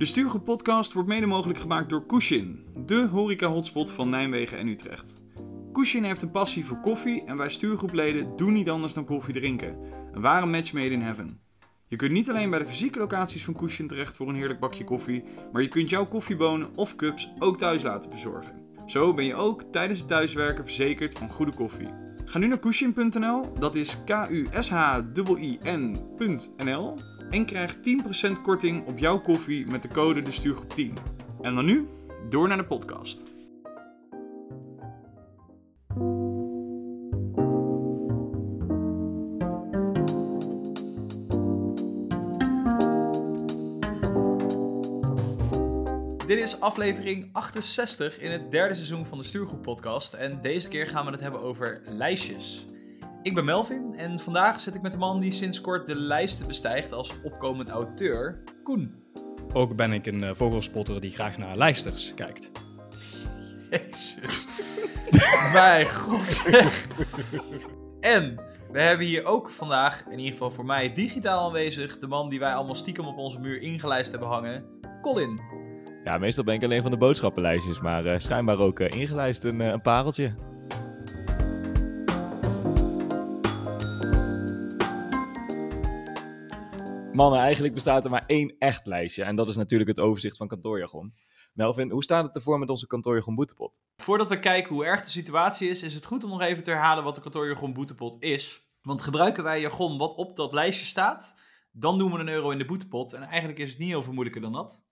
De Stuurgroep podcast wordt mede mogelijk gemaakt door Kushin, de horeca-hotspot van Nijmegen en Utrecht. Kushin heeft een passie voor koffie en wij stuurgroepleden doen niet anders dan koffie drinken. Een ware match made in heaven. Je kunt niet alleen bij de fysieke locaties van Kushin terecht voor een heerlijk bakje koffie, maar je kunt jouw koffiebonen of cups ook thuis laten bezorgen. Zo ben je ook tijdens het thuiswerken verzekerd van goede koffie. Ga nu naar kushin.nl, dat is K-U-S-H-I-N.nl en krijg 10% korting op jouw koffie met de code de stuurgroep 10. En dan nu, door naar de podcast. Dit is aflevering 68 in het derde seizoen van de Stuurgroep podcast en deze keer gaan we het hebben over lijstjes. Ik ben Melvin en vandaag zit ik met de man die sinds kort de lijsten bestijgt als opkomend auteur, Koen. Ook ben ik een uh, vogelspotter die graag naar lijsters kijkt. Jezus. Mijn god zeg. En we hebben hier ook vandaag, in ieder geval voor mij, digitaal aanwezig, de man die wij allemaal stiekem op onze muur ingelijst hebben hangen, Colin. Ja, meestal ben ik alleen van de boodschappenlijstjes, maar uh, schijnbaar ook uh, ingelijst een, een pareltje. Mannen, eigenlijk bestaat er maar één echt lijstje. En dat is natuurlijk het overzicht van kantoorjargon. Melvin, hoe staat het ervoor met onze kantoorjargon boetepot? Voordat we kijken hoe erg de situatie is, is het goed om nog even te herhalen wat de kantoorjargon boetepot is. Want gebruiken wij jargon wat op dat lijstje staat, dan doen we een euro in de boetepot. En eigenlijk is het niet heel veel moeilijker dan dat.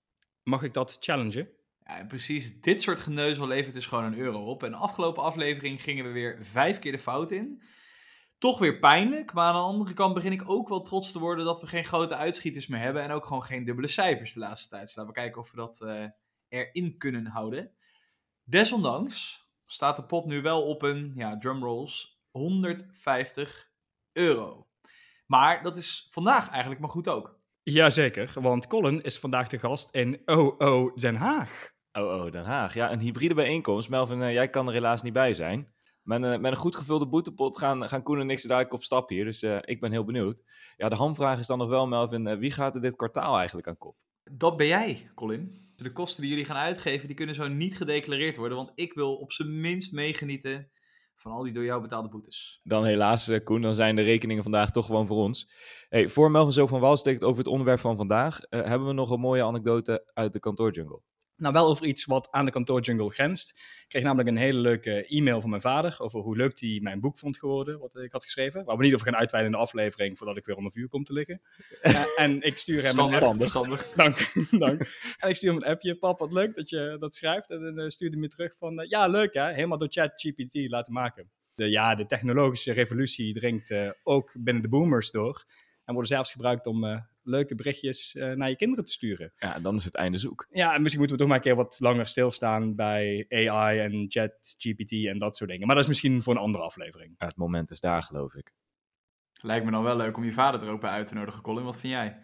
Mag ik dat challengen? Ja, precies. Dit soort geneuzel levert dus gewoon een euro op. En de afgelopen aflevering gingen we weer vijf keer de fout in toch weer pijnlijk. Maar aan de andere kant begin ik ook wel trots te worden dat we geen grote uitschieters meer hebben. En ook gewoon geen dubbele cijfers de laatste tijd. Dus laten we kijken of we dat uh, erin kunnen houden. Desondanks staat de pot nu wel op een, ja, drumrolls, 150 euro. Maar dat is vandaag eigenlijk maar goed ook. Jazeker, want Colin is vandaag de gast in OO Den Haag. OO Den Haag, ja, een hybride bijeenkomst. Melvin, uh, jij kan er helaas niet bij zijn. Met een, met een goed gevulde boetepot gaan, gaan Koen en ik zo dadelijk op stap hier. Dus uh, ik ben heel benieuwd. Ja, de hamvraag is dan nog wel, Melvin, uh, wie gaat er dit kwartaal eigenlijk aan kop? Dat ben jij, Colin. De kosten die jullie gaan uitgeven, die kunnen zo niet gedeclareerd worden. Want ik wil op zijn minst meegenieten van al die door jou betaalde boetes. Dan helaas, uh, Koen, dan zijn de rekeningen vandaag toch gewoon voor ons. Hey, voor Melvin Zo van Wal steekt over het onderwerp van vandaag, hebben we nog een mooie anekdote uit de kantoorjungle. Nou, wel over iets wat aan de kantoorjungle grenst. Ik kreeg namelijk een hele leuke e-mail van mijn vader over hoe leuk hij mijn boek vond geworden, wat ik had geschreven. Waar we niet over gaan uitweiden in de aflevering, voordat ik weer onder vuur kom te liggen. uh, en ik stuur hem standaard, een appje. Dank, dank. En ik stuur hem een appje. Pap, wat leuk dat je dat schrijft. En dan uh, stuurde hij me terug van, uh, ja, leuk hè, helemaal door ChatGPT laten maken. De, ja, de technologische revolutie dringt ook binnen de boomers door. En worden zelfs gebruikt om leuke berichtjes uh, naar je kinderen te sturen. Ja, dan is het einde zoek. Ja, en misschien moeten we toch maar een keer wat langer stilstaan bij AI en ChatGPT en dat soort dingen. Maar dat is misschien voor een andere aflevering. Ja, het moment is daar, geloof ik. Lijkt me dan wel leuk om je vader er ook bij uit te nodigen, Colin. Wat vind jij?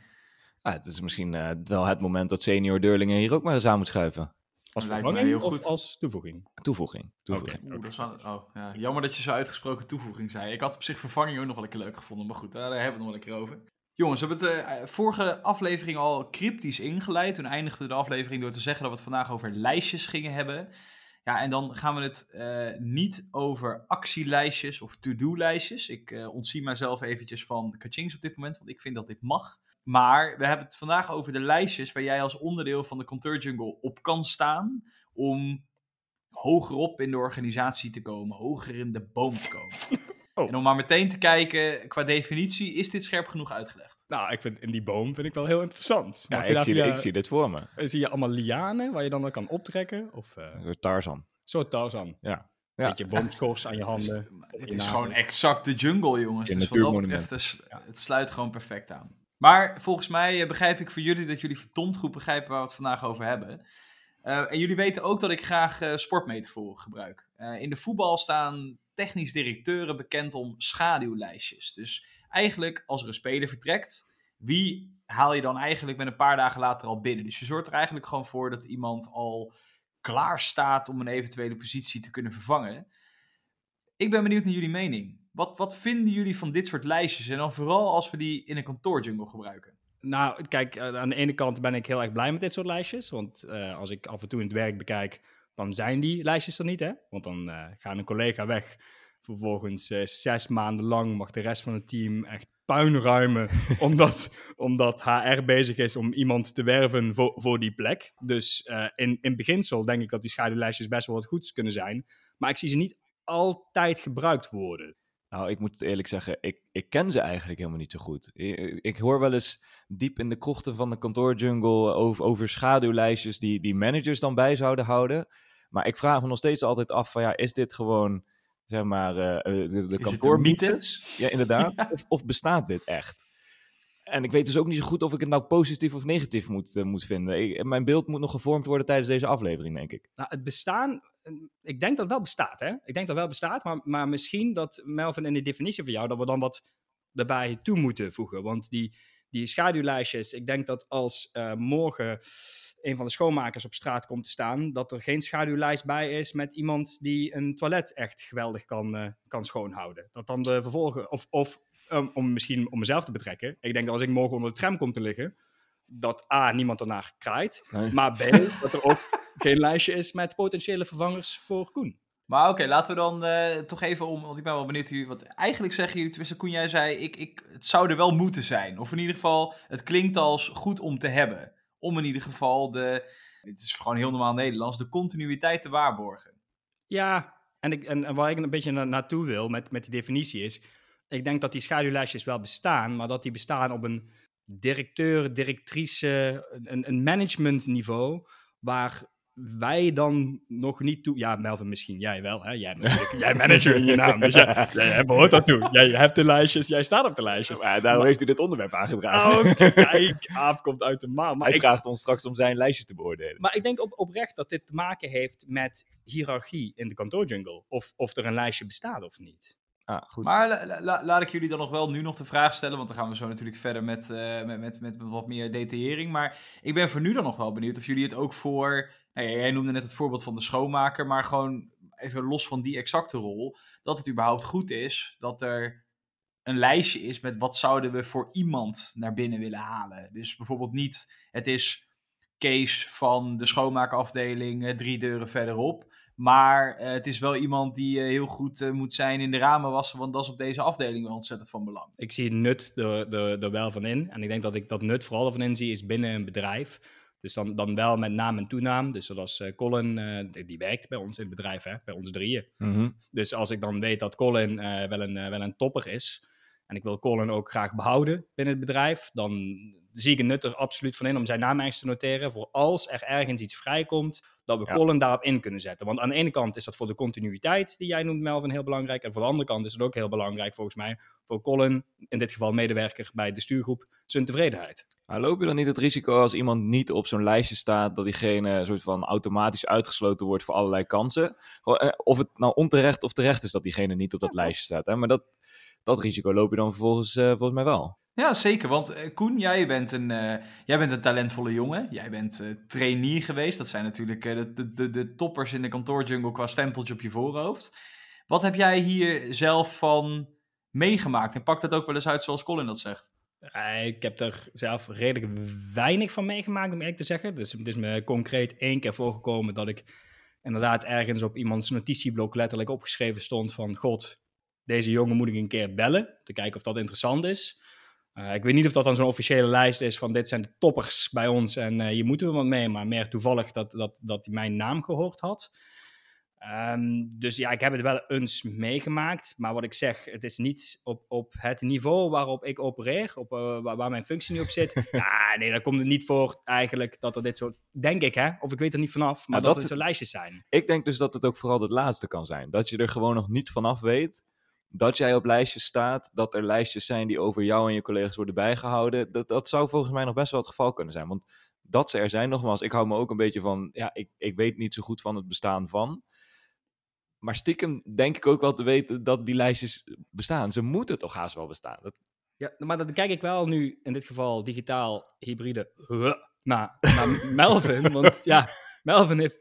Ah, het is misschien uh, wel het moment dat senior Deurlingen hier ook maar eens aan moet schuiven. Als vervanging heel goed. of als toevoeging? Toevoeging. toevoeging. Okay. Oeh, dat is wel, oh, ja. Jammer dat je zo uitgesproken toevoeging zei. Ik had op zich vervanging ook nog wel een keer leuk gevonden. Maar goed, daar hebben we het nog wel een keer over. Jongens, we hebben het uh, vorige aflevering al cryptisch ingeleid. Toen eindigden de aflevering door te zeggen dat we het vandaag over lijstjes gingen hebben. Ja, en dan gaan we het uh, niet over actielijstjes of to-do-lijstjes. Ik uh, ontzie mezelf eventjes van kachings op dit moment, want ik vind dat dit mag. Maar we hebben het vandaag over de lijstjes waar jij als onderdeel van de Contour Jungle op kan staan. Om hogerop in de organisatie te komen, hoger in de boom te komen. Oh. En om maar meteen te kijken, qua definitie, is dit scherp genoeg uitgelegd? Nou, ik vind in die boom vind ik wel heel interessant. Ja, ik, zie, via, ik zie dit voor me. Zie je allemaal lianen waar je dan kan optrekken? Of, uh, een soort Tarzan. Een soort Tarzan. Ja. Ja. Beetje boomschors aan je handen. Het is gewoon exact de jungle, jongens. dus wat dat betreft, het sluit gewoon perfect aan. Maar volgens mij begrijp ik voor jullie dat jullie verdomd goed begrijpen waar we het vandaag over hebben. Uh, en jullie weten ook dat ik graag uh, sportmetaforen gebruik. Uh, in de voetbal staan technisch directeuren bekend om schaduwlijstjes. Dus eigenlijk, als er een speler vertrekt, wie haal je dan eigenlijk met een paar dagen later al binnen? Dus je zorgt er eigenlijk gewoon voor dat iemand al klaar staat om een eventuele positie te kunnen vervangen. Ik ben benieuwd naar jullie mening. Wat, wat vinden jullie van dit soort lijstjes? En dan vooral als we die in een kantoorjungle gebruiken. Nou, kijk, eh, aan de ene kant ben ik heel erg blij met dit soort lijstjes. Want eh, als ik af en toe in het werk bekijk, dan zijn die lijstjes er niet, hè? Want dan uh, gaat een collega weg. Vervolgens uh, zes maanden lang mag de rest van het team echt puin ruimen. omdat, omdat HR bezig is om iemand te werven voor, voor die plek. Dus uh, in, in beginsel denk ik dat die schaduwlijstjes best wel wat goeds kunnen zijn. Maar ik zie ze niet altijd gebruikt worden. Nou, ik moet eerlijk zeggen, ik, ik ken ze eigenlijk helemaal niet zo goed. Ik, ik hoor wel eens diep in de krochten van de kantoorjungle over, over schaduwlijstjes die, die managers dan bij zouden houden. Maar ik vraag me nog steeds altijd af van ja, is dit gewoon, zeg maar, uh, de, de kantoormythes? Ja, inderdaad. Ja. Of, of, bestaat dit echt? En ik weet dus ook niet zo goed of ik het nou positief of negatief moet, uh, moet vinden. Ik, mijn beeld moet nog gevormd worden tijdens deze aflevering, denk ik. Nou, het bestaan, ik denk dat wel bestaat, hè? Ik denk dat wel bestaat, maar, maar misschien dat, Melvin, in de definitie van jou, dat we dan wat erbij toe moeten voegen. Want die, die schaduwlijstjes, ik denk dat als uh, morgen een van de schoonmakers op straat komt te staan, dat er geen schaduwlijst bij is met iemand die een toilet echt geweldig kan, kan schoonhouden. Dat dan de vervolgen, of, of um, om misschien om mezelf te betrekken. Ik denk dat als ik morgen onder de tram kom te liggen, dat A, niemand ernaar kraait, nee. maar B, dat er ook geen lijstje is met potentiële vervangers voor Koen. Maar oké, okay, laten we dan uh, toch even om, want ik ben wel benieuwd hoe wat eigenlijk zeggen jullie, tenminste Koen, jij zei, ik, ik, het zou er wel moeten zijn. Of in ieder geval, het klinkt als goed om te hebben. Om in ieder geval de, het is gewoon heel normaal Nederlands, de continuïteit te waarborgen. Ja, en, ik, en, en waar ik een beetje na, naartoe wil met, met die definitie is, ik denk dat die schaduwlijstjes wel bestaan, maar dat die bestaan op een directeur, directrice, een, een managementniveau, waar wij dan nog niet toe... Ja, Melvin, misschien jij wel, hè? Jij jij manager in je naam, dus jij, jij behoort dat toe. Jij hebt de lijstjes, jij staat op de lijstjes. Ja, daarom maar, heeft u dit onderwerp aangedragen. Oh, kijk, Aaf komt uit de maan. Maar Hij ik, vraagt ons straks om zijn lijstje te beoordelen. Maar ik denk op, oprecht dat dit te maken heeft met hiërarchie in de kantoorjungle. Of, of er een lijstje bestaat of niet. Ah, goed. Maar la, la, laat ik jullie dan nog wel nu nog de vraag stellen, want dan gaan we zo natuurlijk verder met, uh, met, met, met wat meer detaillering. Maar ik ben voor nu dan nog wel benieuwd of jullie het ook voor, nou jij noemde net het voorbeeld van de schoonmaker, maar gewoon even los van die exacte rol, dat het überhaupt goed is dat er een lijstje is met wat zouden we voor iemand naar binnen willen halen. Dus bijvoorbeeld niet, het is Kees van de schoonmaakafdeling uh, drie deuren verderop. Maar uh, het is wel iemand die uh, heel goed uh, moet zijn in de ramen wassen, want dat is op deze afdeling wel ontzettend van belang. Ik zie nut er, er, er wel van in. En ik denk dat ik dat nut vooral ervan in zie is binnen een bedrijf. Dus dan, dan wel met naam en toenaam. Dus zoals Colin, die, die, werkt bij ons in het bedrijf, hè, bij ons drieën. Mm -hmm. Dus als ik dan weet dat Colin wel, een, wel een topper is, en ik wil Colin ook graag behouden binnen het bedrijf, dan zie ik een nut er absoluut van in om zijn naam ergens te noteren. Voor als er ergens iets vrijkomt, dat we ja. Colin daarop in kunnen zetten. Want aan de ene kant is dat voor de continuïteit, die jij noemt, Melvin, heel belangrijk. En voor de andere kant is het ook heel belangrijk, volgens mij, voor Colin, in dit geval medewerker bij de stuurgroep, zijn tevredenheid. Maar loop je dan niet het risico als iemand niet op zo'n lijstje staat, dat diegene soort van automatisch uitgesloten wordt voor allerlei kansen? Of het nou onterecht of terecht is dat diegene niet op dat lijstje staat. Hè? Maar dat, dat risico loop je dan vervolgens uh, volgens mij wel. Ja, zeker. Want uh, Koen, jij bent, een, uh, jij bent een talentvolle jongen. Jij bent uh, trainee geweest. Dat zijn natuurlijk de, de, de toppers in de kantoorjungle qua stempeltje op je voorhoofd. Wat heb jij hier zelf van meegemaakt? En pakt dat ook wel eens uit zoals Colin dat zegt? Ik heb er zelf redelijk weinig van meegemaakt, om eerlijk te zeggen. Dus het is me concreet één keer voorgekomen dat ik inderdaad ergens op iemands notitieblok letterlijk opgeschreven stond van... God, deze jongen moet ik een keer bellen, te kijken of dat interessant is. Uh, ik weet niet of dat dan zo'n officiële lijst is van dit zijn de toppers bij ons en uh, hier moeten we wat mee, maar meer toevallig dat, dat, dat hij mijn naam gehoord had. Um, dus ja, ik heb het wel eens meegemaakt, maar wat ik zeg, het is niet op, op het niveau waarop ik opereer, op, uh, waar, waar, mijn functie nu op zit. ja, nee, daar komt het niet voor eigenlijk dat er dit soort, denk ik hè, of ik weet er niet vanaf, maar nou, dat, dat het zo'n lijstjes zijn. Ik denk dus dat het ook vooral het laatste kan zijn, dat je er gewoon nog niet vanaf weet dat jij op lijstjes staat, dat er lijstjes zijn die over jou en je collega's worden bijgehouden, dat, dat zou volgens mij nog best wel het geval kunnen zijn. Want dat ze er zijn, nogmaals, ik hou me ook een beetje van, ja, ik, ik weet niet zo goed van het bestaan van. Maar stiekem denk ik ook wel te weten dat die lijstjes bestaan. Ze moeten toch haast wel bestaan. Dat... Ja, maar dan kijk ik wel nu, in dit geval digitaal, hybride, naar, naar Melvin. want ja, Melvin heeft,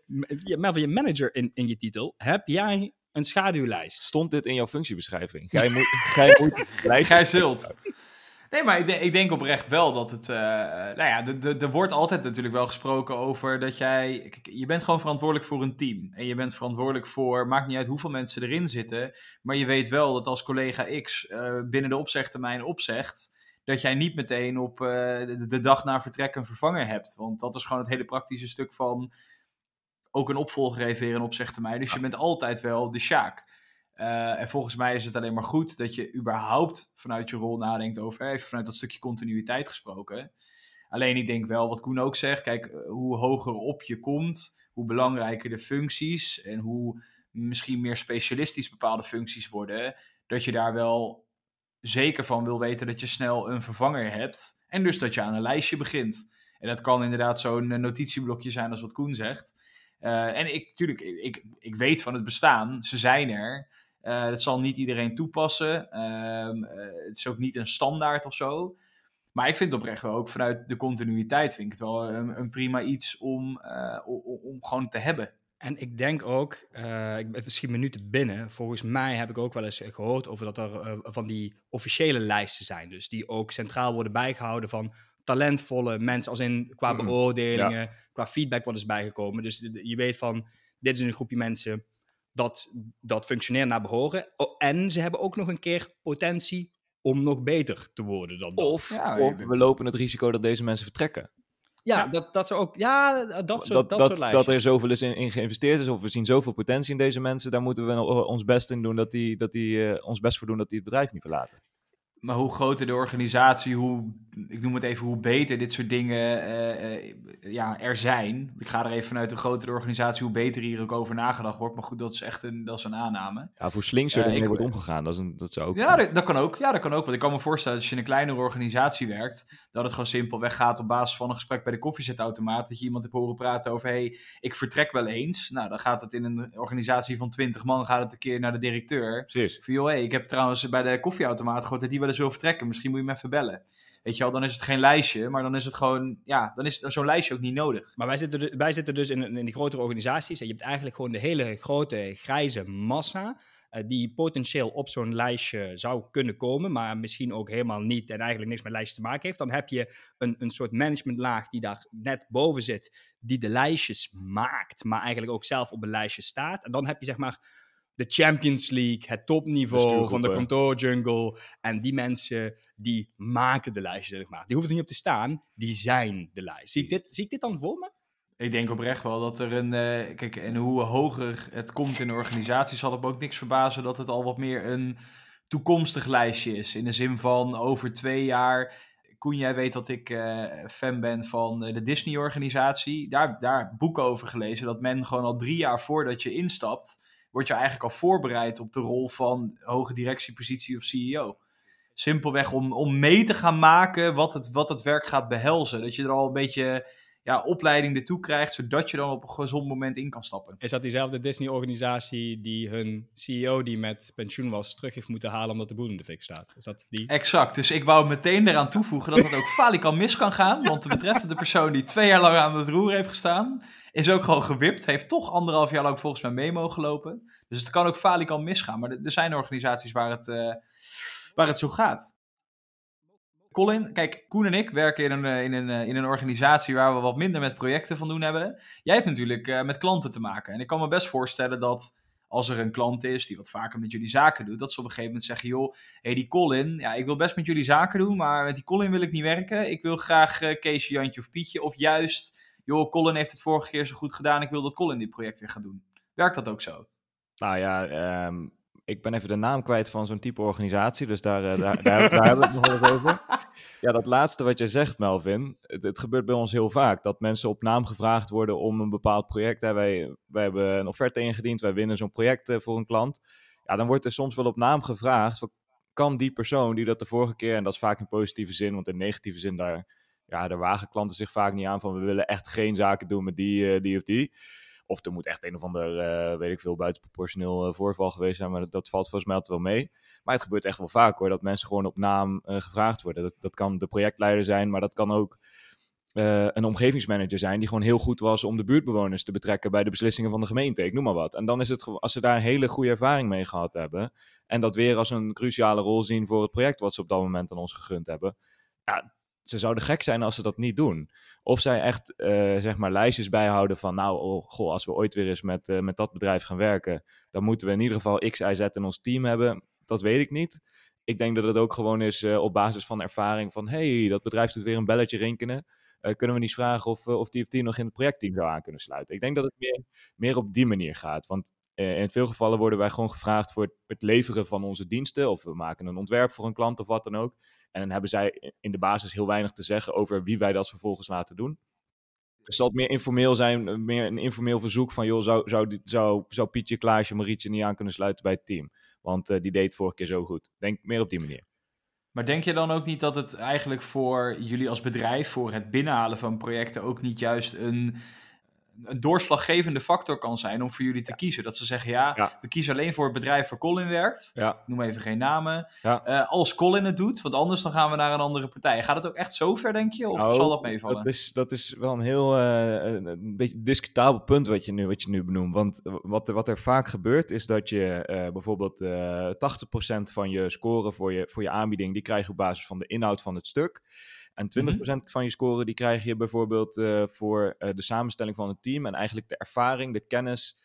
Melvin, je manager in, in je titel. Heb jij een schaduwlijst. Stond dit in jouw functiebeschrijving? Gij moet, gij moet Gij zult. Nee, maar ik, denk- ik denk oprecht wel dat het. eh, nou ja, de- de- er wordt altijd natuurlijk wel gesproken over dat jij. Je bent gewoon verantwoordelijk voor een team. En je bent verantwoordelijk voor. Maakt niet uit hoeveel mensen erin zitten. Maar je weet wel dat als collega X eh, binnen de opzegtermijn opzegt. Dat jij niet meteen op eh, de, de dag na vertrek een vervanger hebt. Want dat is gewoon het hele praktische stuk van. Ook een opvolger heeft weer een opzegtermijn. Dus je bent altijd wel de Sjaak. Eh, en volgens mij is het alleen maar goed dat je überhaupt vanuit je rol nadenkt over, even vanuit dat stukje continuïteit gesproken. Alleen ik denk wel, wat Koen ook zegt, kijk, eh, hoe hoger op je komt, hoe belangrijker de functies en hoe misschien meer specialistisch bepaalde functies worden, dat je daar wel zeker van wil weten dat je snel een vervanger hebt. En dus dat je aan een lijstje begint. En dat kan inderdaad zo'n eh, notitieblokje zijn als wat Koen zegt. Eh, en ik, natuurlijk, ik, ik weet van het bestaan, ze zijn er. Eh, dat zal niet iedereen toepassen. Ehm, eh, het is ook niet een standaard of zo. Maar ik vind oprecht wel ook vanuit de continuïteit vind ik het wel een, prima iets om, om, om gewoon te hebben. En ik denk ook, eh, ik misschien minuten binnen. Volgens mij heb ik ook wel eens gehoord over dat er van die officiële lijsten zijn. Dus die ook centraal worden bijgehouden van talentvolle mensen. Als in qua Mhm. beoordelingen, qua feedback wat is bijgekomen. Dus je weet van, dit is een groepje mensen dat, dat functioneert naar behoren. Oh, en ze hebben ook nog een keer potentie om nog beter te worden dan dat. Of, Ja, we lopen het risico dat deze mensen vertrekken. ja, ja. Dat, dat ze ook, ja, dat, soort, dat, dat, soort dat, lijstjes. er zoveel is in, in geïnvesteerd is, of we zien zoveel potentie in deze mensen, daar moeten we no- ons best in doen dat die, dat die eh, ons best voor doen dat die het bedrijf niet verlaten. Maar hoe groter de organisatie, hoe, ik noem het even, hoe beter dit soort dingen eh, eh, ja, er zijn. Ik ga er even vanuit een grotere organisatie, hoe beter hier ook over nagedacht wordt. Maar goed, dat is echt een, dat is een aanname. Ja, voor slinks er Eh, ermee ik- wordt omgegaan, dat, is een, dat zou ook... Ja, dat, dat kan ook. Ja, dat kan ook. Want ik kan me voorstellen dat als je in een kleinere organisatie werkt, dat het gewoon simpelweg gaat op basis van een gesprek bij de koffiezetautomaat. Dat je iemand hebt horen praten over, hé, hey, ik vertrek wel eens. Nou, dan gaat het in een organisatie van 20 man, gaat het een keer naar de directeur. Precies. Van, joh, hey, ik heb trouwens bij de koffieautomaat gehoord dat die wel eens wil vertrekken. Misschien moet je hem even bellen. Weet je wel, dan is het geen lijstje, maar dan is het gewoon, ja, dan is zo'n lijstje ook niet nodig. Maar wij zitten, du- wij zitten dus in, in die grotere organisaties. En je hebt eigenlijk gewoon de hele grote grijze massa. eh, die potentieel op zo'n lijstje zou kunnen komen. Maar misschien ook helemaal niet. En eigenlijk niks met lijstjes te maken heeft. Dan heb je een, een soort managementlaag die daar net boven zit. Die de lijstjes maakt. Maar eigenlijk ook zelf op een lijstje staat. En dan heb je zeg maar de Champions League, het topniveau van de kantoorjungle. En die mensen die maken de lijstjes, zeg maar. Die hoeven er niet op te staan, die zijn de lijst. Zie ik dit, zie ik dit dan voor me? Ik denk oprecht wel dat er een. eh, kijk, en hoe hoger het komt in de organisatie, zal het me ook niks verbazen dat het al wat meer een toekomstig lijstje is. In de zin van over twee jaar. Koen, jij weet dat ik eh, fan ben van eh, de Disney-organisatie. Daar, daar boeken over gelezen dat men gewoon al drie jaar voordat je instapt, word je eigenlijk al voorbereid op de rol van hoge directiepositie of CEO. Simpelweg om, om mee te gaan maken wat het, wat het werk gaat behelzen. Dat je er al een beetje ja, opleiding ertoe krijgt, zodat je dan op een gezond moment in kan stappen. Is dat diezelfde Disney-organisatie die hun CEO die met pensioen was terug heeft moeten halen omdat de boel in de fik staat? Is dat die? Exact, dus ik wou meteen eraan toevoegen dat het ook falikant mis kan gaan. Want de betreffende persoon die twee jaar lang aan het roer heeft gestaan, is ook gewoon gewipt. Heeft toch anderhalf jaar lang volgens mij mee mogen lopen. Dus het kan ook falikant misgaan. Maar er zijn organisaties waar het, eh, waar het zo gaat. Colin, kijk, Koen en ik werken in een, eh, in, een, eh, in een organisatie waar we wat minder met projecten van doen hebben. Jij hebt natuurlijk eh, met klanten te maken. En ik kan me best voorstellen dat als er een klant is die wat vaker met jullie zaken doet, dat ze op een gegeven moment zeggen, joh, hé hey, die Colin, ja, ik wil best met jullie zaken doen, maar met die Colin wil ik niet werken. Ik wil graag eh Keesje, Jantje of Pietje. Of juist, joh, Colin heeft het vorige keer zo goed gedaan, ik wil dat Colin dit project weer gaat doen. Werkt dat ook zo? Nou ja, ehm, ik ben even de naam kwijt van zo'n type organisatie, dus daar, eh, daar, daar, daar hebben we het nog wel over. Ja, dat laatste wat je zegt, Melvin, het, het gebeurt bij ons heel vaak. Dat mensen op naam gevraagd worden om een bepaald project. Hè. Wij, wij hebben een offerte ingediend, wij winnen zo'n project eh, voor een klant. Ja, dan wordt er soms wel op naam gevraagd, van, kan die persoon die dat de vorige keer, en dat is vaak in positieve zin, want in negatieve zin daar, ja, daar wagen klanten zich vaak niet aan van, we willen echt geen zaken doen met die, eh, die of die. Of er moet echt een of ander, eh, weet ik veel, buitenproportioneel eh, voorval geweest zijn. Maar dat, valt volgens mij altijd wel mee. Maar het gebeurt echt wel vaak hoor, dat mensen gewoon op naam eh, gevraagd worden. Dat, dat kan de projectleider zijn, maar dat kan ook een omgevingsmanager zijn die gewoon heel goed was om de buurtbewoners te betrekken bij de beslissingen van de gemeente. Ik noem maar wat. En dan is het als ze daar een hele goede ervaring mee gehad hebben en dat weer als een cruciale rol zien voor het project wat ze op dat moment aan ons gegund hebben. Ja, ze zouden gek zijn als ze dat niet doen. Of zij echt, eh, zeg maar, lijstjes bijhouden van, nou, oh, goh, als we ooit weer eens met, eh, met dat bedrijf gaan werken, dan moeten we in ieder geval X, Y, Z in ons team hebben. Dat weet ik niet. Ik denk dat het ook gewoon is eh, op basis van ervaring van, hey, dat bedrijf doet weer een belletje rinkenen. kunnen we niet vragen of, of die of die nog in het projectteam zou aan kunnen sluiten? Ik denk dat het meer, meer op die manier gaat. Want in veel gevallen worden wij gewoon gevraagd voor het, leveren van onze diensten. Of we maken een ontwerp voor een klant of wat dan ook. En dan hebben zij in de basis heel weinig te zeggen over wie wij dat vervolgens laten doen. Dus het meer informeel zijn, meer een informeel verzoek van, joh, zou, zou, zou, zou Pietje, Klaasje, Marietje niet aan kunnen sluiten bij het team? Want uh, die deed het vorige keer zo goed. Denk meer op die manier. Maar denk je dan ook niet dat het eigenlijk voor jullie als bedrijf, voor het binnenhalen van projecten, ook niet juist een een doorslaggevende factor kan zijn om voor jullie te kiezen. Dat ze zeggen, ja, we kiezen alleen voor het bedrijf waar Colin werkt. Ja. Noem even geen namen. Uh, als Colin het doet, want anders dan gaan we naar een andere partij. Gaat het ook echt zo ver, denk je? Of nou, zal dat meevallen? Dat is, dat is wel een heel uh, een beetje discutabel punt wat je nu, wat je nu benoemt. Want wat, wat er vaak gebeurt, is dat je uh, bijvoorbeeld 80% van je score voor je, voor je aanbieding, die krijg je op basis van de inhoud van het stuk. En 20% mhm. van je score die krijg je bijvoorbeeld uh, voor uh, de samenstelling van het team en eigenlijk de ervaring, de kennis,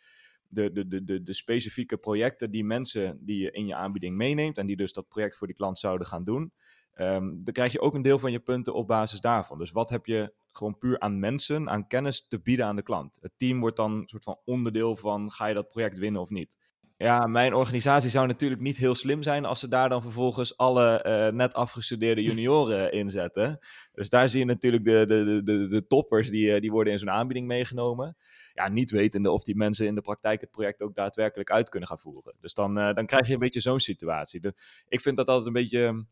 de, de, de, de, de specifieke projecten die mensen die je in je aanbieding meeneemt en die dus dat project voor die klant zouden gaan doen. Um, dan krijg je ook een deel van je punten op basis daarvan. Dus wat heb je gewoon puur aan mensen, aan kennis te bieden aan de klant? Het team wordt dan een soort van onderdeel van ga je dat project winnen of niet. Ja, mijn organisatie zou natuurlijk niet heel slim zijn als ze daar dan vervolgens alle uh, net afgestudeerde junioren inzetten. Dus daar zie je natuurlijk de, de, de, de toppers die, eh, die worden in zo'n aanbieding meegenomen. Ja, niet wetende of die mensen in de praktijk het project ook daadwerkelijk uit kunnen gaan voeren. Dus dan, uh, dan krijg je een beetje zo'n situatie. Ik vind dat altijd een beetje, een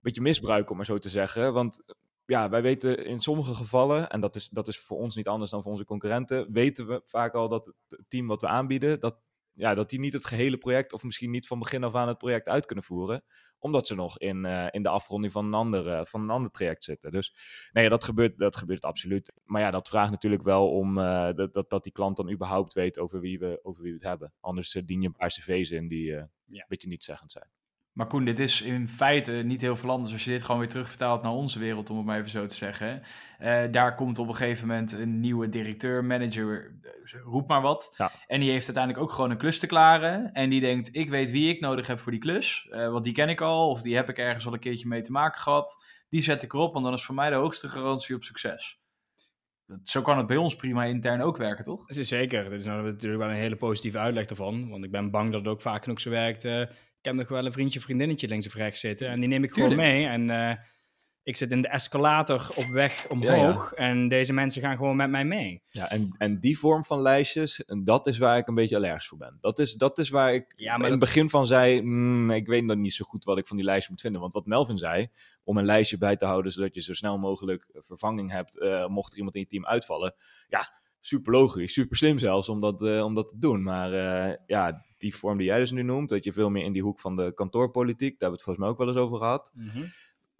beetje misbruik, om maar zo te zeggen. Want ja, wij weten in sommige gevallen, en dat is, dat is voor ons niet anders dan voor onze concurrenten, weten we vaak al dat het team wat we aanbieden, dat ja, dat die niet het gehele project, of misschien niet van begin af aan het project uit kunnen voeren. Omdat ze nog in, uh, in de afronding van een, ander, uh, van een ander traject zitten. Dus nee, dat gebeurt, dat gebeurt absoluut. Maar ja, dat vraagt natuurlijk wel om uh, dat, dat, dat die klant dan überhaupt weet over wie we, over wie we het hebben. Anders dien je een paar cv's in die ja. een beetje niet zeggend zijn. Maar Koen, dit is in feite niet heel veel anders als je dit gewoon weer terugvertaalt naar onze wereld, om het maar even zo te zeggen. Uh, daar komt op een gegeven moment een nieuwe directeur, manager, eh, roep maar wat. Ja. En die heeft uiteindelijk ook gewoon een klus te klaren. En die denkt, ik weet wie ik nodig heb voor die klus. Uh, want die ken ik al, of die heb ik ergens al een keertje mee te maken gehad. Die zet ik erop, want dan is voor mij de hoogste garantie op succes. Zo kan het bij ons prima intern ook werken, toch? Zeker. Dat is nou natuurlijk wel een hele positieve uitleg ervan. Want ik ben bang dat het ook vaak genoeg zo werkt ik heb nog wel een vriendje, vriendinnetje links of rechts zitten. En die neem ik gewoon mee. En uh, ik zit in de escalator op weg omhoog. Ja, ja. En deze mensen gaan gewoon met mij mee. Ja, en, en die vorm van lijstjes, en dat is waar ik een beetje allergisch voor ben. Dat is, dat is waar ik ja, maar in het begin van zei, mm, ik weet nog niet zo goed wat ik van die lijstje moet vinden. Want wat Melvin zei, om een lijstje bij te houden, zodat je zo snel mogelijk vervanging hebt, uh, mocht er iemand in je team uitvallen. Ja, super logisch, super slim zelfs om dat, uh, om dat te doen. Maar ja, die vorm die jij dus nu noemt, dat je veel meer in die hoek van de kantoorpolitiek, daar hebben we het volgens mij ook wel eens over gehad. Mm -hmm.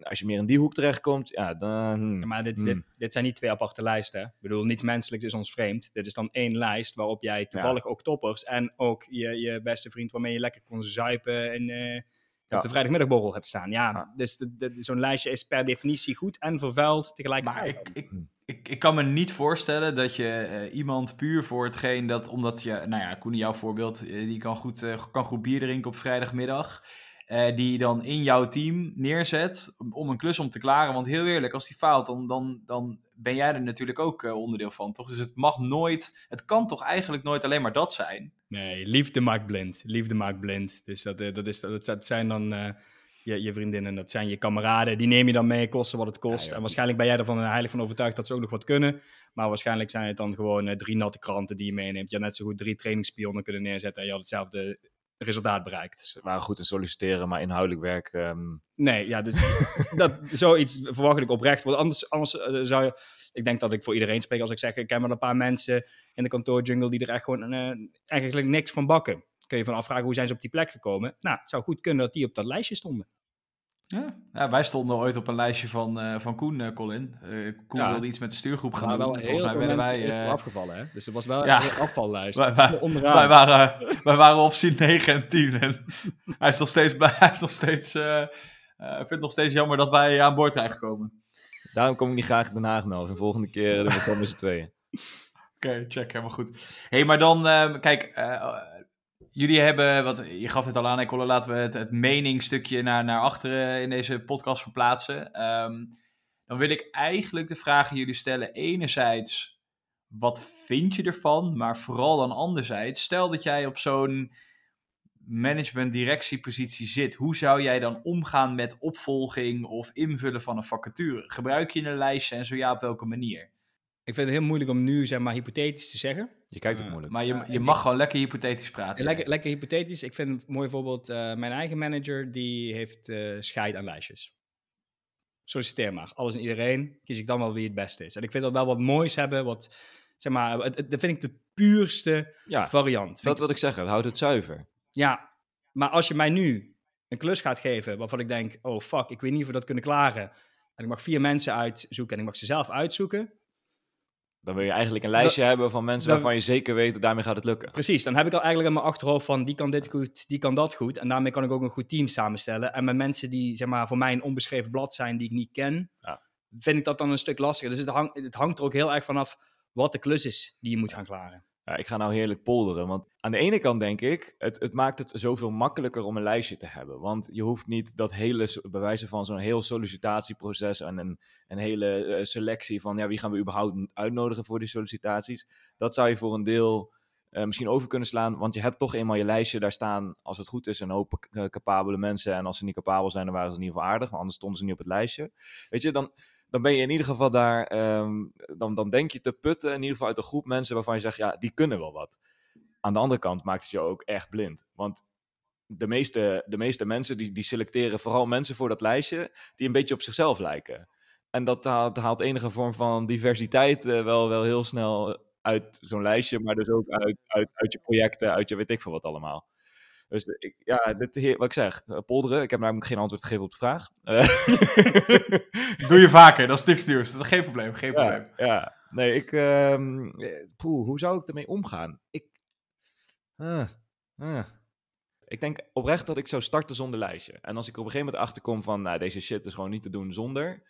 Als je meer in die hoek terechtkomt, ja, dan... Ja, maar dit, mm. dit, dit, zijn niet twee aparte lijsten. Ik bedoel, niet menselijk is ons vreemd. Dit is dan één lijst waarop jij toevallig ja. ook toppers en ook je, je beste vriend waarmee je lekker kon zuipen en... Uh, ja. op de vrijdagmiddagborrel hebt staan. Ja, ja. dus zo'n lijstje is per definitie goed en vervuild tegelijkertijd. Maar ik, ik, ik, ik kan me niet voorstellen dat je uh, iemand puur voor hetgeen dat, omdat je, nou ja, Koen, jouw voorbeeld, uh, die kan goed, uh, kan goed bier drinken op vrijdagmiddag. die dan in jouw team neerzet om een klus om te klaren. Want heel eerlijk, als die faalt, dan, dan, dan ben jij er natuurlijk ook onderdeel van, toch? Dus het mag nooit, het kan toch eigenlijk nooit alleen maar dat zijn? Nee, liefde maakt blind. Liefde maakt blind. Dus dat, dat, is, dat, dat zijn dan je, je vriendinnen, dat zijn je kameraden. Die neem je dan mee, kosten wat het kost. en waarschijnlijk ben jij ervan heilig van overtuigd dat ze ook nog wat kunnen. Maar waarschijnlijk zijn het dan gewoon uh, drie natte kranten die je meeneemt. Je had net zo goed drie trainingsspionnen kunnen neerzetten en je had hetzelfde resultaat bereikt. Ze waren goed in solliciteren, maar inhoudelijk werk... Um... Nee, ja, dus dat, zoiets verwacht ik oprecht. Want anders, anders uh, zou je... Ik denk dat ik voor iedereen spreek als ik zeg... Ik ken wel een paar mensen in de kantoorjungle die er echt gewoon uh, eigenlijk niks van bakken kun je van afvragen hoe zijn ze op die plek gekomen. Nou, het zou goed kunnen dat die op dat lijstje stonden. Ja. ja, wij stonden ooit op een lijstje van, eh, van Koen, eh, Colin. Eh, Koen Ja. wilde iets met de stuurgroep gaan Maar doen. wel Volgens mij werden wij... afgevallen, hè? Dus het was wel Ja. een afvallijst. wij, wij, Onderaan. wij, waren, wij waren op zin 9 en 10. En hij is nog steeds, bij, hij is nog steeds, eh, eh, vindt het nog steeds jammer dat wij aan boord zijn gekomen. Daarom kom ik niet graag in Den Haag, Melvin. Volgende keer doen we het dan met z'n tweeën. Oké, check, helemaal goed. hey, maar dan, kijk, eh, jullie hebben, wat, je gaf het al aan, Nicole, laten we het, het meningsstukje naar, naar achteren in deze podcast verplaatsen. Ehm, dan wil ik eigenlijk de vraag aan jullie stellen. Enerzijds, wat vind je ervan? Maar vooral dan anderzijds, stel dat jij op zo'n management-directiepositie zit. Hoe zou jij dan omgaan met opvolging of invullen van een vacature? Gebruik je een lijstje en zo ja, op welke manier? Ik vind het heel moeilijk om nu, zeg maar, hypothetisch te zeggen. Je kijkt ook moeilijk. Maar je, je ik- mag gewoon lekker hypothetisch praten. Lekker, lekker hypothetisch. Ik vind een mooi voorbeeld, eh, mijn eigen manager, die heeft eh scheid aan lijstjes. Solliciteer maar. Alles en iedereen. Kies ik dan wel wie het beste is. En ik vind dat wel wat moois hebben. Wat, zeg maar, het, het- dat vind ik de puurste Ja, variant. Vind dat wil ik zeggen. Houd het zuiver. ja, maar als je mij nu een klus gaat geven waarvan ik denk, oh fuck, ik weet niet of we dat kunnen klaren. En ik mag vier mensen uitzoeken en ik mag ze zelf uitzoeken. Dan wil je eigenlijk een lijstje hebben van mensen waarvan je zeker weet dat daarmee gaat het lukken. Precies, dan heb ik al eigenlijk in mijn achterhoofd van die kan dit goed, die kan dat goed. En daarmee kan ik ook een goed team samenstellen. En met mensen die zeg maar, voor mij een onbeschreven blad zijn die ik niet ken, Ja. vind ik dat dan een stuk lastiger. Dus het, hang, het hangt er ook heel erg vanaf wat de klus is die je moet gaan klaren. Ja, ik ga nou heerlijk polderen. Want aan de ene kant denk ik, het, het maakt het zoveel makkelijker om een lijstje te hebben. Want je hoeft niet dat hele, wijze van zo'n heel sollicitatieproces en een, hele eh, selectie van ja, wie gaan we überhaupt uitnodigen voor die sollicitaties. Dat zou je voor een deel eh, misschien over kunnen slaan. Want je hebt toch eenmaal je lijstje, daar staan, als het goed is, een hoop eh, capabele mensen. En als ze niet capabel zijn, dan waren ze in ieder geval aardig. Maar anders stonden ze niet op het lijstje. Weet je, dan, dan ben je in ieder geval daar, ehm, dan, dan denk je te putten, in ieder geval uit een groep mensen waarvan je zegt, ja, die kunnen wel wat. Aan de andere kant maakt het je ook echt blind. Want de meeste, de meeste mensen die, die selecteren vooral mensen voor dat lijstje die een beetje op zichzelf lijken. En dat haalt, haalt enige vorm van diversiteit eh, wel, wel heel snel uit zo'n lijstje, maar dus ook uit, uit, uit je projecten, uit je weet ik veel wat allemaal. Dus ik, ja, dit, wat ik zeg, eh, polderen, ik heb namelijk geen antwoord gegeven op de vraag. Doe je vaker, dat is niks nieuws. Dat is geen probleem, geen probleem. ja, ja, nee, ik. poeh, hoe zou ik ermee omgaan? Ik. Ah, ah. Ik denk oprecht dat ik zou starten zonder lijstje. En als ik er op een gegeven moment achter kom van, nou, deze shit is gewoon niet te doen zonder,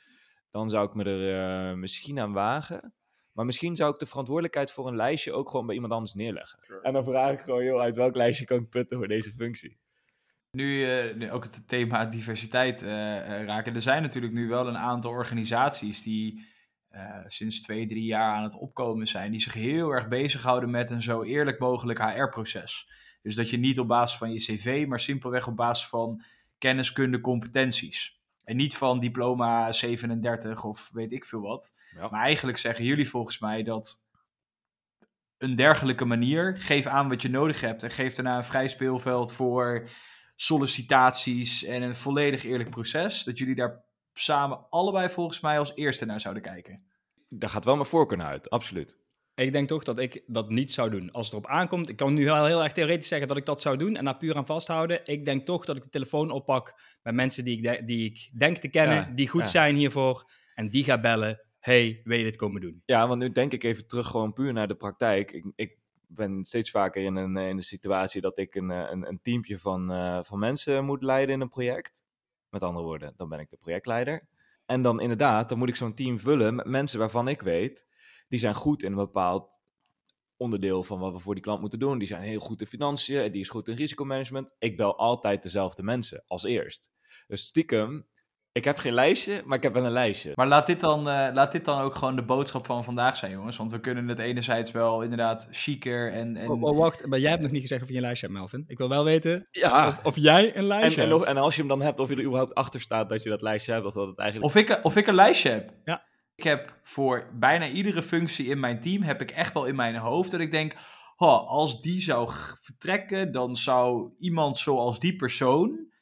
dan zou ik me er eh, misschien aan wagen. Maar misschien zou ik de verantwoordelijkheid voor een lijstje ook gewoon bij iemand anders neerleggen. En dan vraag ik gewoon, joh, uit welk lijstje kan ik putten voor deze functie? Nu, eh, nu ook het thema diversiteit eh, raken. Er zijn natuurlijk nu wel een aantal organisaties die eh, sinds twee, drie jaar aan het opkomen zijn. Die zich heel erg bezighouden met een zo eerlijk mogelijk HR-proces. Dus dat je niet op basis van je cv, maar simpelweg op basis van kenniskunde, competenties. En niet van diploma 37 of weet ik veel wat. Ja. Maar eigenlijk zeggen jullie volgens mij dat een dergelijke manier, geef aan wat je nodig hebt en geef daarna een vrij speelveld voor sollicitaties en een volledig eerlijk proces, dat jullie daar samen allebei volgens mij als eerste naar zouden kijken. Daar gaat wel mijn voorkeur naar uit, absoluut. Ik denk toch dat ik dat niet zou doen. Als het erop aankomt, ik kan nu wel heel erg theoretisch zeggen dat ik dat zou doen en daar puur aan vasthouden. Ik denk toch dat ik de telefoon oppak met mensen die ik, de- die ik denk te kennen, Ja, die goed ja. zijn hiervoor. En die ga bellen. Hey, wil je dit komen doen? Ja, want nu denk ik even terug gewoon puur naar de praktijk. Ik, ik ben steeds vaker in een, in de situatie dat ik een, eh, een, een teampje van, eh, van mensen moet leiden in een project. Met andere woorden, dan ben ik de projectleider. En dan inderdaad, dan moet ik zo'n team vullen met mensen waarvan ik weet, die zijn goed in een bepaald onderdeel van wat we voor die klant moeten doen. Die zijn heel goed in financiën, die is goed in risicomanagement. Ik bel altijd dezelfde mensen als eerst. Dus stiekem, ik heb geen lijstje, maar ik heb wel een lijstje. Maar laat dit, dan, eh, laat dit dan ook gewoon de boodschap van vandaag zijn, jongens. Want we kunnen het enerzijds wel inderdaad chiquer en... en... Oh, oh, wacht, maar jij hebt nog niet gezegd of je een lijstje hebt, Melvin. Ik wil wel weten Ja, of, of jij een En, lijstje en, hebt. nog- en als je hem dan hebt, of je er überhaupt achter staat dat je dat lijstje hebt, of dat het eigenlijk... Of ik, of ik een lijstje heb. Ja. Ik heb voor bijna iedere functie in mijn team, heb ik echt wel in mijn hoofd dat ik denk, "Oh, als die zou vertrekken, dan zou iemand zoals die persoon,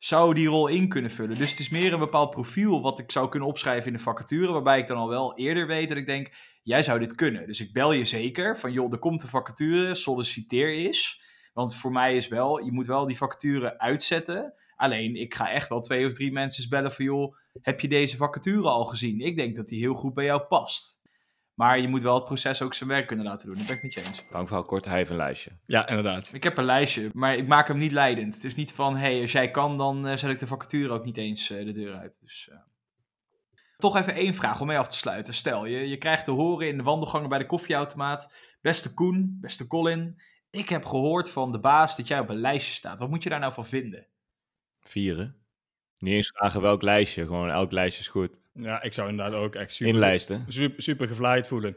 zou die rol in kunnen vullen. Dus het is meer een bepaald profiel wat ik zou kunnen opschrijven in de vacature, waarbij ik dan al wel eerder weet dat ik denk, jij zou dit kunnen. Dus ik bel je zeker van, joh, er komt een vacature, solliciteer eens. Want voor mij is wel, je moet wel die vacature uitzetten Alleen, ik ga echt wel twee of drie mensen bellen van, joh, heb je deze vacature al gezien? Ik denk dat die heel goed bij jou past. Maar je moet wel het proces ook zijn werk kunnen laten doen. Dat ben ik met je eens. Lang verhaal kort, hij heeft een lijstje. Ja, inderdaad. Ik heb een lijstje, maar ik maak hem niet leidend. Het is niet van, hé, hey, als jij kan, dan uh, zet ik de vacature ook niet eens uh, de deur uit. Dus, uh... Toch even één vraag om mee af te sluiten. Stel, je, je krijgt te horen in de wandelgangen bij de koffieautomaat. Beste Koen, beste Colin, ik heb gehoord van de baas dat jij op een lijstje staat. Wat moet je daar nou van vinden? Vieren. Niet eens vragen welk lijstje, gewoon elk lijstje is goed. Ja, ik zou inderdaad ook echt super, Inlijsten. super, super gevleid voelen.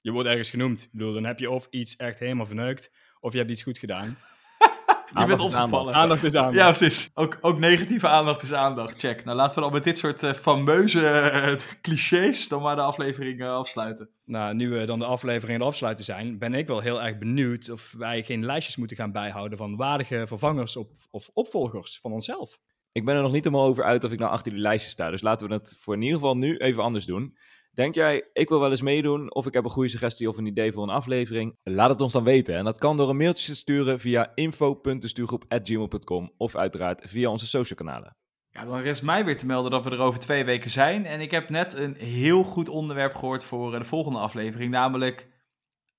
Je wordt ergens genoemd. Ik bedoel, dan heb je of iets echt helemaal verneukt, of je hebt iets goed gedaan. je bent opgevallen. Aandacht is aandacht. Ja, precies. Ook, ook negatieve aandacht is aandacht. Check. Nou, laten we dan met dit soort uh, fameuze uh, clichés dan maar de aflevering uh, afsluiten. Nou, nu we dan de aflevering aan het afsluiten zijn, ben ik wel heel erg benieuwd of wij geen lijstjes moeten gaan bijhouden van waardige vervangers op, of opvolgers van onszelf. Ik ben er nog niet helemaal over uit of ik nou achter die lijstjes sta. Dus laten we het voor in ieder geval nu even anders doen. Denk jij, ik wil wel eens meedoen of ik heb een goede suggestie of een idee voor een aflevering? Laat het ons dan weten. En dat kan door een mailtje te sturen via info.destuurgroep.gmail.com of uiteraard via onze social kanalen. Ja, dan rest mij weer te melden dat we er over twee weken zijn. En ik heb net een heel goed onderwerp gehoord voor de volgende aflevering, namelijk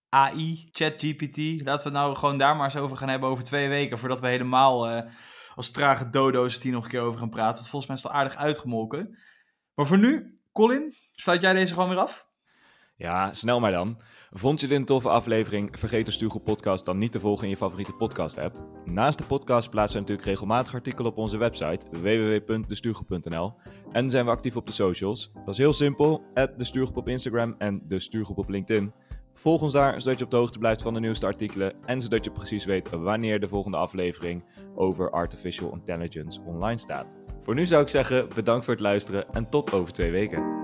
AI, ChatGPT. Laten we het nou gewoon daar maar eens over gaan hebben over twee weken, voordat we helemaal... Uh, als trage dodo's hier nog een keer over gaan praten. Want volgens mij is aardig uitgemolken. Maar voor nu, Colin, sluit jij deze gewoon weer af? Ja, snel maar dan. Vond je dit een toffe aflevering? Vergeet de Stugel podcast dan niet te volgen in je favoriete podcast app. Naast de podcast plaatsen we natuurlijk regelmatig artikelen op onze website www.destugel.nl en zijn we actief op de socials. Dat is heel simpel, de Stuurgroep op Instagram en de Stuurgroep op LinkedIn. Volg ons daar, zodat je op de hoogte blijft van de nieuwste artikelen en zodat je precies weet wanneer de volgende aflevering over Artificial Intelligence online staat. Voor nu zou ik zeggen, bedankt voor het luisteren en tot over twee weken.